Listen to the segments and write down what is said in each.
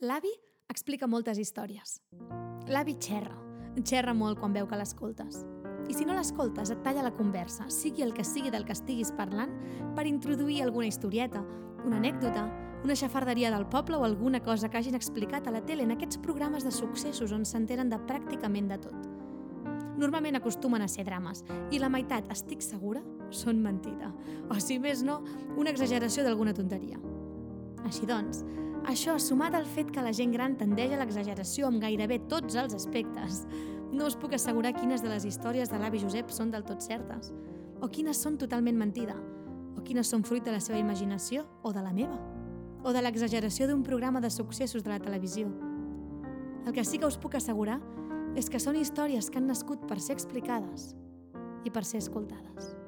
L'avi explica moltes històries. L'avi xerra. Xerra molt quan veu que l'escoltes. I si no l'escoltes, et talla la conversa, sigui el que sigui del que estiguis parlant, per introduir alguna historieta, una anècdota, una xafarderia del poble o alguna cosa que hagin explicat a la tele en aquests programes de successos on s'enteren de pràcticament de tot. Normalment acostumen a ser drames, i la meitat, estic segura, són mentida. O si més no, una exageració d'alguna tonteria. Així doncs, això, sumat al fet que la gent gran tendeix a l'exageració amb gairebé tots els aspectes, no us puc assegurar quines de les històries de l'avi Josep són del tot certes, o quines són totalment mentida, o quines són fruit de la seva imaginació o de la meva, o de l'exageració d'un programa de successos de la televisió. El que sí que us puc assegurar és que són històries que han nascut per ser explicades i per ser escoltades.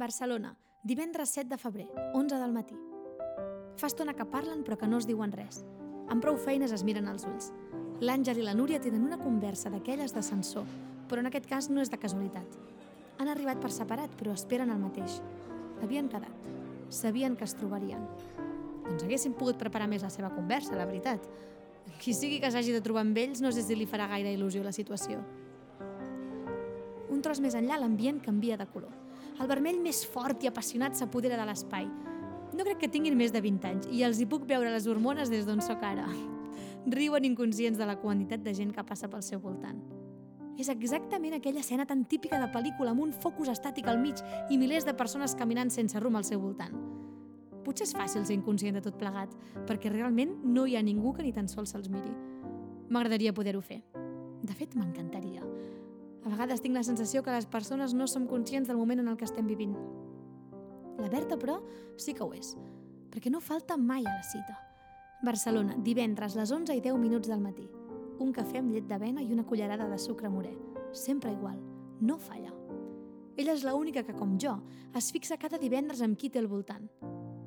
Barcelona, divendres 7 de febrer, 11 del matí. Fa estona que parlen però que no es diuen res. Amb prou feines es miren als ulls. L'Àngel i la Núria tenen una conversa d'aquelles d'ascensor, però en aquest cas no és de casualitat. Han arribat per separat, però esperen el mateix. Havien quedat. Sabien que es trobarien. Doncs haguessin pogut preparar més la seva conversa, la veritat. Qui sigui que s'hagi de trobar amb ells no sé si li farà gaire il·lusió la situació. Un tros més enllà l'ambient canvia de color. El vermell més fort i apassionat s'apodera de l'espai. No crec que tinguin més de 20 anys i els hi puc veure les hormones des d'on sóc ara. Riuen inconscients de la quantitat de gent que passa pel seu voltant. És exactament aquella escena tan típica de pel·lícula amb un focus estàtic al mig i milers de persones caminant sense rumb al seu voltant. Potser és fàcil ser inconscient de tot plegat, perquè realment no hi ha ningú que ni tan sols se'ls miri. M'agradaria poder-ho fer. De fet, m'encantaria. A vegades tinc la sensació que les persones no som conscients del moment en el que estem vivint. La Berta, però, sí que ho és, perquè no falta mai a la cita. Barcelona, divendres, les 11 i 10 minuts del matí. Un cafè amb llet d'avena i una cullerada de sucre morè. Sempre igual, no falla. Ella és l'única que, com jo, es fixa cada divendres amb qui té al voltant.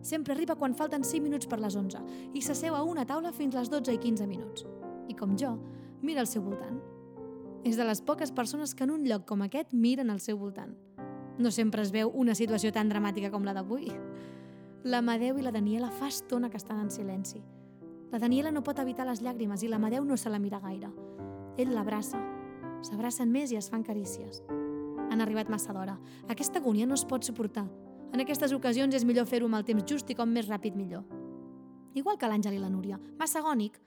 Sempre arriba quan falten 5 minuts per les 11 i s'asseu a una taula fins les 12 i 15 minuts. I com jo, mira al seu voltant. És de les poques persones que en un lloc com aquest miren al seu voltant. No sempre es veu una situació tan dramàtica com la d'avui. L'Amadeu i la Daniela fa estona que estan en silenci. La Daniela no pot evitar les llàgrimes i l'Amadeu no se la mira gaire. Ell l'abraça. S'abracen més i es fan carícies. Han arribat massa d'hora. Aquesta agònia no es pot suportar. En aquestes ocasions és millor fer-ho amb el temps just i com més ràpid millor. Igual que l'Àngel i la Núria. Massa agònic?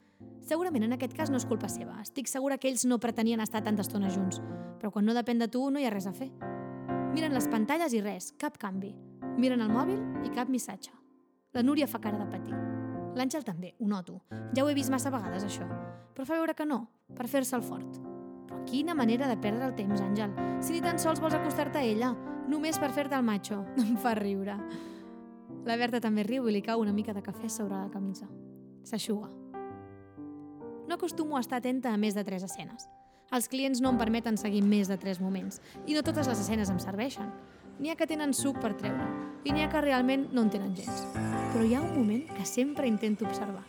Segurament en aquest cas no és culpa seva. Estic segura que ells no pretenien estar tanta estona junts. Però quan no depèn de tu no hi ha res a fer. Miren les pantalles i res, cap canvi. Miren el mòbil i cap missatge. La Núria fa cara de patir. L'Àngel també, ho noto. Ja ho he vist massa vegades, això. Però fa veure que no, per fer-se el fort. Però quina manera de perdre el temps, Àngel. Si ni tan sols vols acostar-te a ella, només per fer-te el macho. Em fa riure. La Berta també riu i li cau una mica de cafè sobre la camisa. S'aixuga. No acostumo a estar atenta a més de tres escenes. Els clients no em permeten seguir més de tres moments, i no totes les escenes em serveixen. N'hi ha que tenen suc per treure, i n'hi ha que realment no en tenen gens. Però hi ha un moment que sempre intento observar.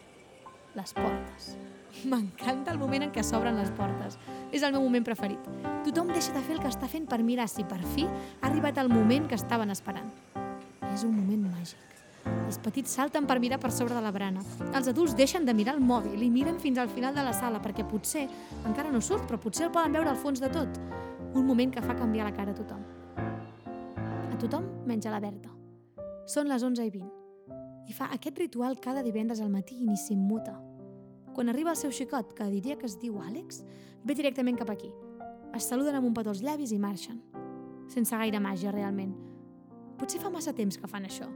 Les portes. M'encanta el moment en què s'obren les portes. És el meu moment preferit. Tothom deixa de fer el que està fent per mirar si per fi ha arribat el moment que estaven esperant. És un moment màgic. Els petits salten per mirar per sobre de la brana. Els adults deixen de mirar el mòbil i miren fins al final de la sala perquè potser, encara no surt, però potser el poden veure al fons de tot. Un moment que fa canviar la cara a tothom. A tothom menys a la Berta. Són les 11 i 20. I fa aquest ritual cada divendres al matí i ni s'immuta. Quan arriba el seu xicot, que diria que es diu Àlex, ve directament cap aquí. Es saluden amb un petó als llavis i marxen. Sense gaire màgia, realment. Potser fa massa temps que fan això.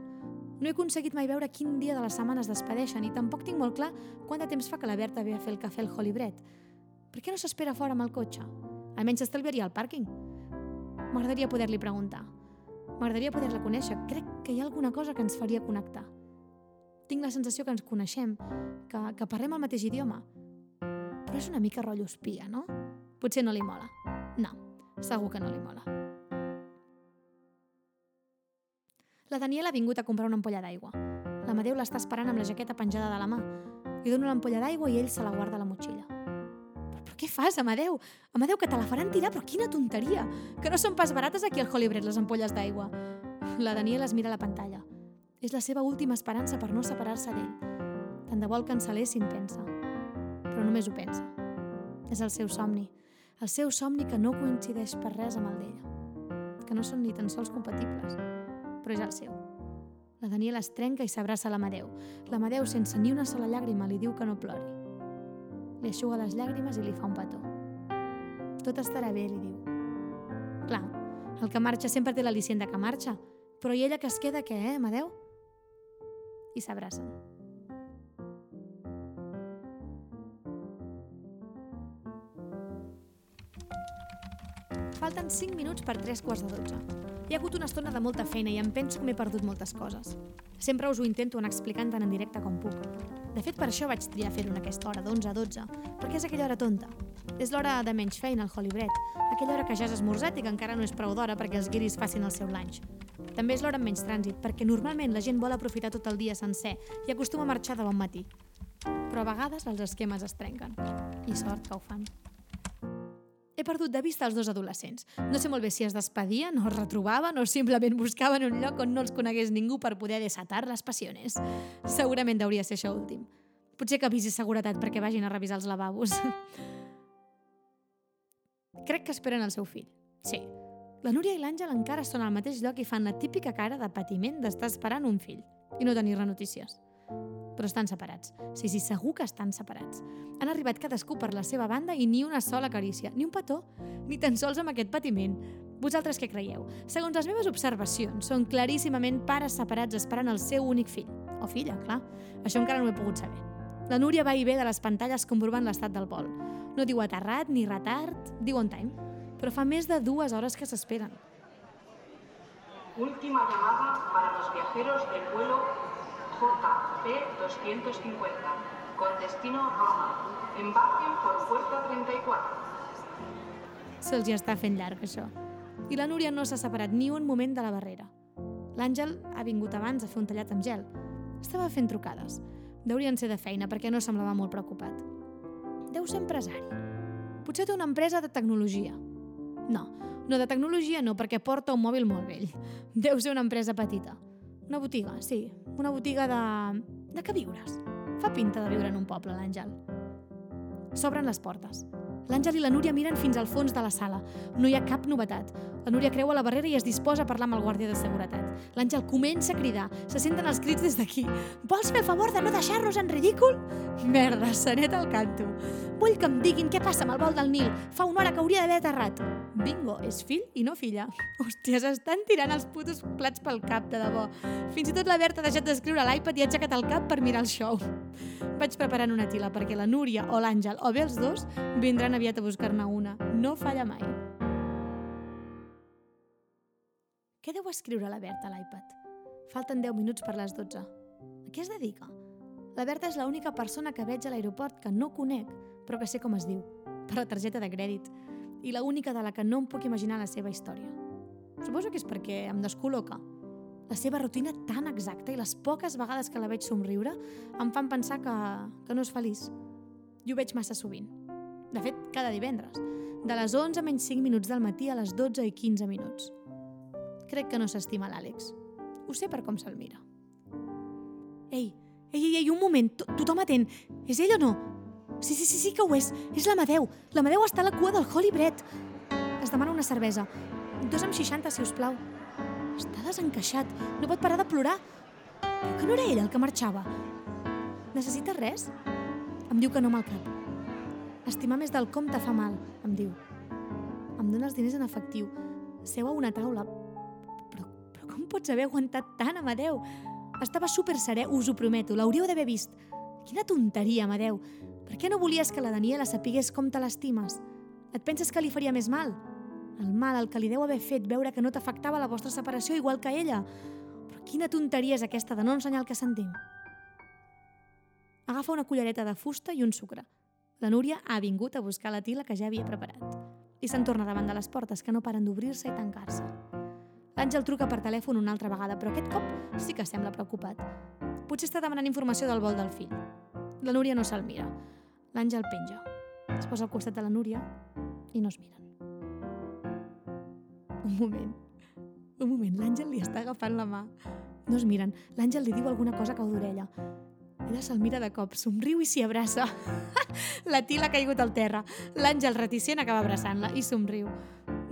No he aconseguit mai veure quin dia de la setmana es despedeixen i tampoc tinc molt clar quant de temps fa que la Berta ve a fer el cafè al Holy Bread. Per què no s'espera fora amb el cotxe? Almenys s'estalviaria al pàrquing. M'agradaria poder-li preguntar. M'agradaria poder-la conèixer. Crec que hi ha alguna cosa que ens faria connectar. Tinc la sensació que ens coneixem, que, que parlem el mateix idioma. Però és una mica rotllo espia, no? Potser no li mola. No, segur que no li mola. La Daniela ha vingut a comprar una ampolla d'aigua. L'Amadeu l'està esperant amb la jaqueta penjada de la mà. Li dono l'ampolla d'aigua i ell se la guarda a la motxilla. Però, però què fas, Amadeu? Amadeu, que te la faran tirar, però quina tonteria! Que no són pas barates aquí al Holybread, les ampolles d'aigua. La Daniela es mira a la pantalla. És la seva última esperança per no separar-se d'ell. Tant de bo el cancel·lessin, pensa. Però només ho pensa. És el seu somni. El seu somni que no coincideix per res amb el d'ella. Que no són ni tan sols compatibles però és el seu. La Daniela es trenca i s'abraça a l'Amadeu. L'Amadeu, sense ni una sola llàgrima, li diu que no plori. Li aixuga les llàgrimes i li fa un petó. Tot estarà bé, li diu. Clar, el que marxa sempre té l'al·licient de que marxa, però i ella que es queda què, eh, Amadeu? I s'abracen. Falten 5 minuts per 3 quarts de 12. Hi ha hagut una estona de molta feina i em penso que m'he perdut moltes coses. Sempre us ho intento anar explicant tant en directe com puc. De fet, per això vaig triar fer-ho en aquesta hora, d'11 a 12, perquè és aquella hora tonta. És l'hora de menys feina al Holybread, aquella hora que ja has esmorzat i que encara no és prou d'hora perquè els guiris facin el seu lunch. També és l'hora amb menys trànsit, perquè normalment la gent vol aprofitar tot el dia sencer i acostuma a marxar de bon matí. Però a vegades els esquemes es trenquen. I sort que ho fan. He perdut de vista els dos adolescents. No sé molt bé si es despedien o es retrobaven o simplement buscaven un lloc on no els conegués ningú per poder desatar les passiones. Segurament hauria ser això últim. Potser que avisi seguretat perquè vagin a revisar els lavabos. Crec que esperen el seu fill. Sí. La Núria i l'Àngel encara són al mateix lloc i fan la típica cara de patiment d'estar esperant un fill i no tenir-ne notícies però estan separats. Sí, sí, segur que estan separats. Han arribat cadascú per la seva banda i ni una sola carícia, ni un petó, ni tan sols amb aquest patiment. Vosaltres què creieu? Segons les meves observacions, són claríssimament pares separats esperant el seu únic fill. O filla, clar. Això encara no ho he pogut saber. La Núria va i ve de les pantalles comprovant l'estat del vol. No diu aterrat ni retard, diu on time. Però fa més de dues hores que s'esperen. Última llamada para los viajeros del vuelo JP250, con destino Roma. Embarquen por puerta 34. Se'ls ja està fent llarg, això. I la Núria no s'ha separat ni un moment de la barrera. L'Àngel ha vingut abans a fer un tallat amb gel. Estava fent trucades. Deurien ser de feina perquè no semblava molt preocupat. Deu ser empresari. Potser té una empresa de tecnologia. No, no de tecnologia no, perquè porta un mòbil molt vell. Deu ser una empresa petita. Una botiga, sí. Una botiga de... de que viures. Fa pinta de viure en un poble, l'Àngel. S'obren les portes. L'Àngel i la Núria miren fins al fons de la sala. No hi ha cap novetat. La Núria creua la barrera i es disposa a parlar amb el guàrdia de seguretat. L'Àngel comença a cridar. Se senten els crits des d'aquí. Vols fer el favor de no deixar-nos en ridícul? Merda, senet al canto. Vull que em diguin què passa amb el vol del Nil. Fa una hora que hauria d'haver aterrat. Bingo, és fill i no filla. Hòstia, s'estan tirant els putos plats pel cap, de debò. Fins i tot la Berta ha deixat d'escriure a l'iPad i ha aixecat el cap per mirar el show. Vaig preparant una tila perquè la Núria o l'Àngel, o bé els dos, vindran aviat a buscar-ne una. No falla mai. Què deu escriure la Berta a l'iPad? Falten 10 minuts per les 12. A què es dedica? La Berta és l'única persona que veig a l'aeroport que no conec, però que sé com es diu, per la targeta de crèdit, i la única de la que no em puc imaginar la seva història. Suposo que és perquè em descol·loca. La seva rutina tan exacta i les poques vegades que la veig somriure em fan pensar que, que no és feliç. I ho veig massa sovint. De fet, cada divendres. De les 11 menys 5 minuts del matí a les 12 i 15 minuts. Crec que no s'estima l'Àlex. Ho sé per com se'l mira. Ei, ei, ei, un moment, to tothom atent. És ell o no? Sí, sí, sí, sí que ho és. És l'Amadeu. L'Amadeu està a la cua del Holybread. Es demana una cervesa. Dos amb 60, si us plau. Està desencaixat. No pot parar de plorar. Però que no era ell el que marxava. Necessita res? Em diu que no amb el cap. Estimar més del compte fa mal, em diu. Em dona els diners en efectiu. Seu a una taula, com pots haver aguantat tant, Amadeu? Estava super serè, us ho prometo, l'hauríeu d'haver vist. Quina tonteria, Amadeu. Per què no volies que la Daniela sapigués com te l'estimes? Et penses que li faria més mal? El mal al que li deu haver fet veure que no t'afectava la vostra separació igual que ella. Però quina tonteria és aquesta de no ensenyar el que sentim. Agafa una cullereta de fusta i un sucre. La Núria ha vingut a buscar la tila que ja havia preparat. I se'n torna davant de les portes que no paren d'obrir-se i tancar-se. L'Àngel truca per telèfon una altra vegada, però aquest cop sí que sembla preocupat. Potser està demanant informació del vol del fill. La Núria no se'l mira. L'Àngel penja. Es posa al costat de la Núria i no es miren. Un moment. Un moment, l'Àngel li està agafant la mà. No es miren. L'Àngel li diu alguna cosa cau d'orella. Ella se'l mira de cop, somriu i s'hi abraça. la Tila ha caigut al terra. L'Àngel reticent acaba abraçant-la i somriu.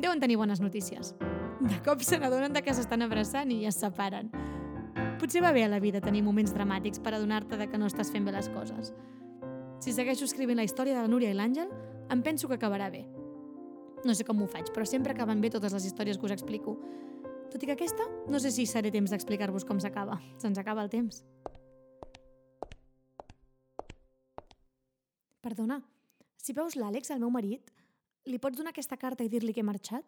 Deuen tenir bones notícies. De cop se n'adonen que s'estan abraçant i es separen. Potser va bé a la vida tenir moments dramàtics per adonar-te de que no estàs fent bé les coses. Si segueixo escrivint la història de la Núria i l'Àngel, em penso que acabarà bé. No sé com ho faig, però sempre acaben bé totes les històries que us explico. Tot i que aquesta, no sé si seré temps d'explicar-vos com s'acaba. Se'ns acaba el temps. Perdona, si veus l'Àlex, el meu marit, li pots donar aquesta carta i dir-li que he marxat?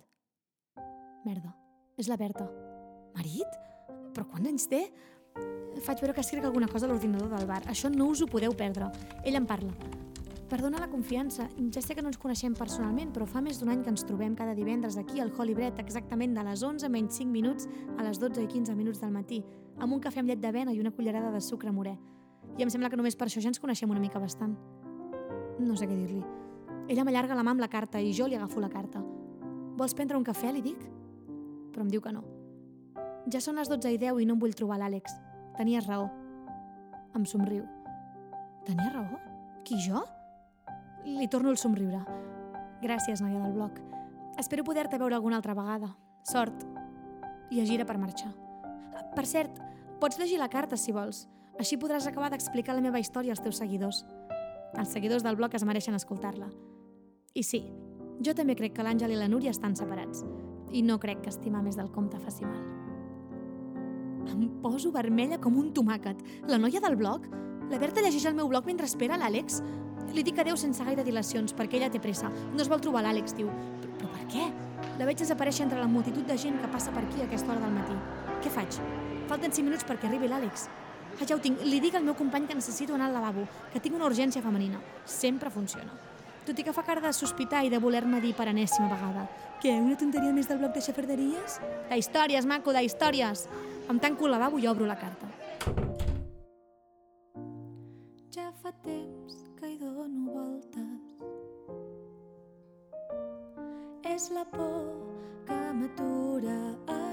Merda, és la Berta. Marit? Però quants anys té? Faig veure que escric alguna cosa a l'ordinador del bar. Això no us ho podeu perdre. Ell em parla. Perdona la confiança. Ja sé que no ens coneixem personalment, però fa més d'un any que ens trobem cada divendres aquí al Holy Bread, exactament de les 11 menys 5 minuts a les 12 i 15 minuts del matí, amb un cafè amb llet d'avena i una cullerada de sucre morè. I em sembla que només per això ja ens coneixem una mica bastant. No sé què dir-li. Ella m'allarga la mà amb la carta i jo li agafo la carta. Vols prendre un cafè, li dic? Però em diu que no. Ja són les 12 i 10 i no em vull trobar l'Àlex. Tenies raó. Em somriu. Tenia raó? Qui, jo? Li torno el somriure. Gràcies, noia del bloc. Espero poder-te veure alguna altra vegada. Sort. I es gira per marxar. Per cert, pots llegir la carta si vols. Així podràs acabar d'explicar la meva història als teus seguidors. Els seguidors del bloc es mereixen escoltar-la. I sí, jo també crec que l'Àngel i la Núria estan separats. I no crec que estimar més del compte faci mal. Em poso vermella com un tomàquet. La noia del blog? La Berta llegeix el meu blog mentre espera l'Àlex? Li dic adeu sense gaire dilacions, perquè ella té pressa. No es vol trobar l'Àlex, diu. Però, però per què? La veig desaparèixer entre la multitud de gent que passa per aquí a aquesta hora del matí. Què faig? Falten 5 minuts perquè arribi l'Àlex. Ho tinc. Li dic al meu company que necessito anar al lavabo, que tinc una urgència femenina. Sempre funciona. Tot i que fa cara de sospitar i de voler-me dir per enèsima vegada. Què, una tonteria més del bloc de xafarderies? De històries, maco, de històries. Em tanco el lavabo i obro la carta. Ja fa temps que hi dono voltes. És la por que m'atura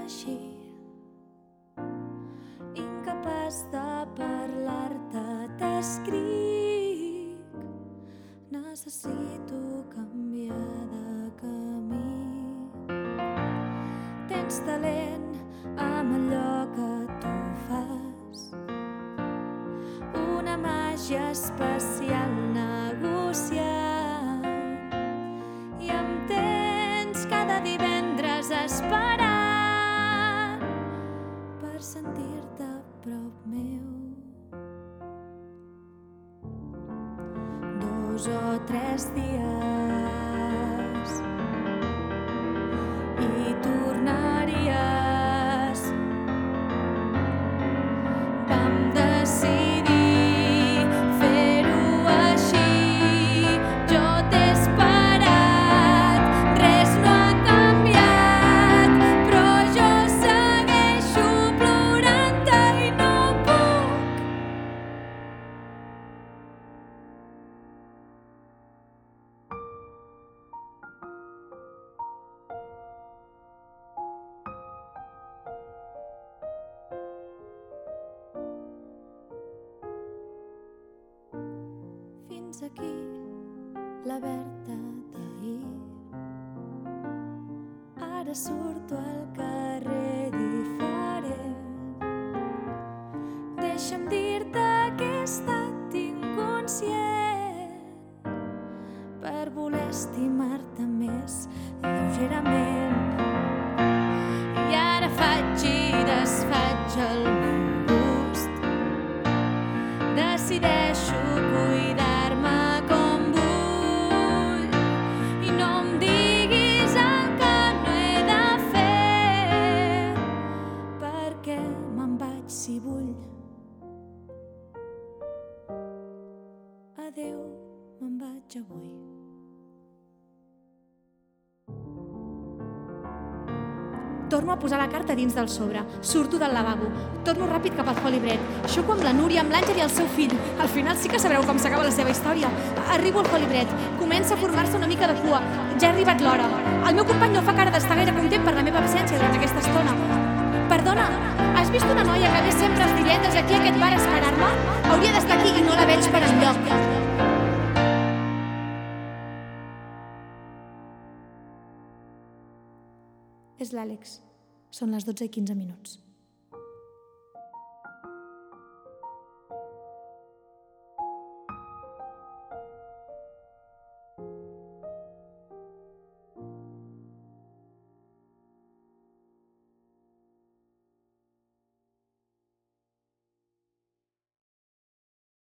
així. Incapaç de parlar-te, t'escric. Necessito canviar de camí. Tens talent amb allò que tu fas. Una màgia especial Dos o tres dies Aquí la Berta d'ahir. Ara surto al carrer diferent. Deixa'm dir-te que he estat inconscient per voler estimar-te més lleugerament. faig avui? Torno a posar la carta dins del sobre. Surto del lavabo. Torno ràpid cap al colibret. Xoco amb la Núria, amb l'Àngel i el seu fill. Al final sí que sabreu com s'acaba la seva història. Arribo al colibret. Comença a formar-se una mica de cua. Ja ha arribat l'hora. El meu company no fa cara d'estar gaire content per la meva absència durant aquesta estona. Perdona, has vist una noia que ve sempre els divendres aquí a aquest bar a esperar-me? Hauria d'estar aquí i no la veig per enlloc. És l'Àlex. Són les 12 i 15 minuts.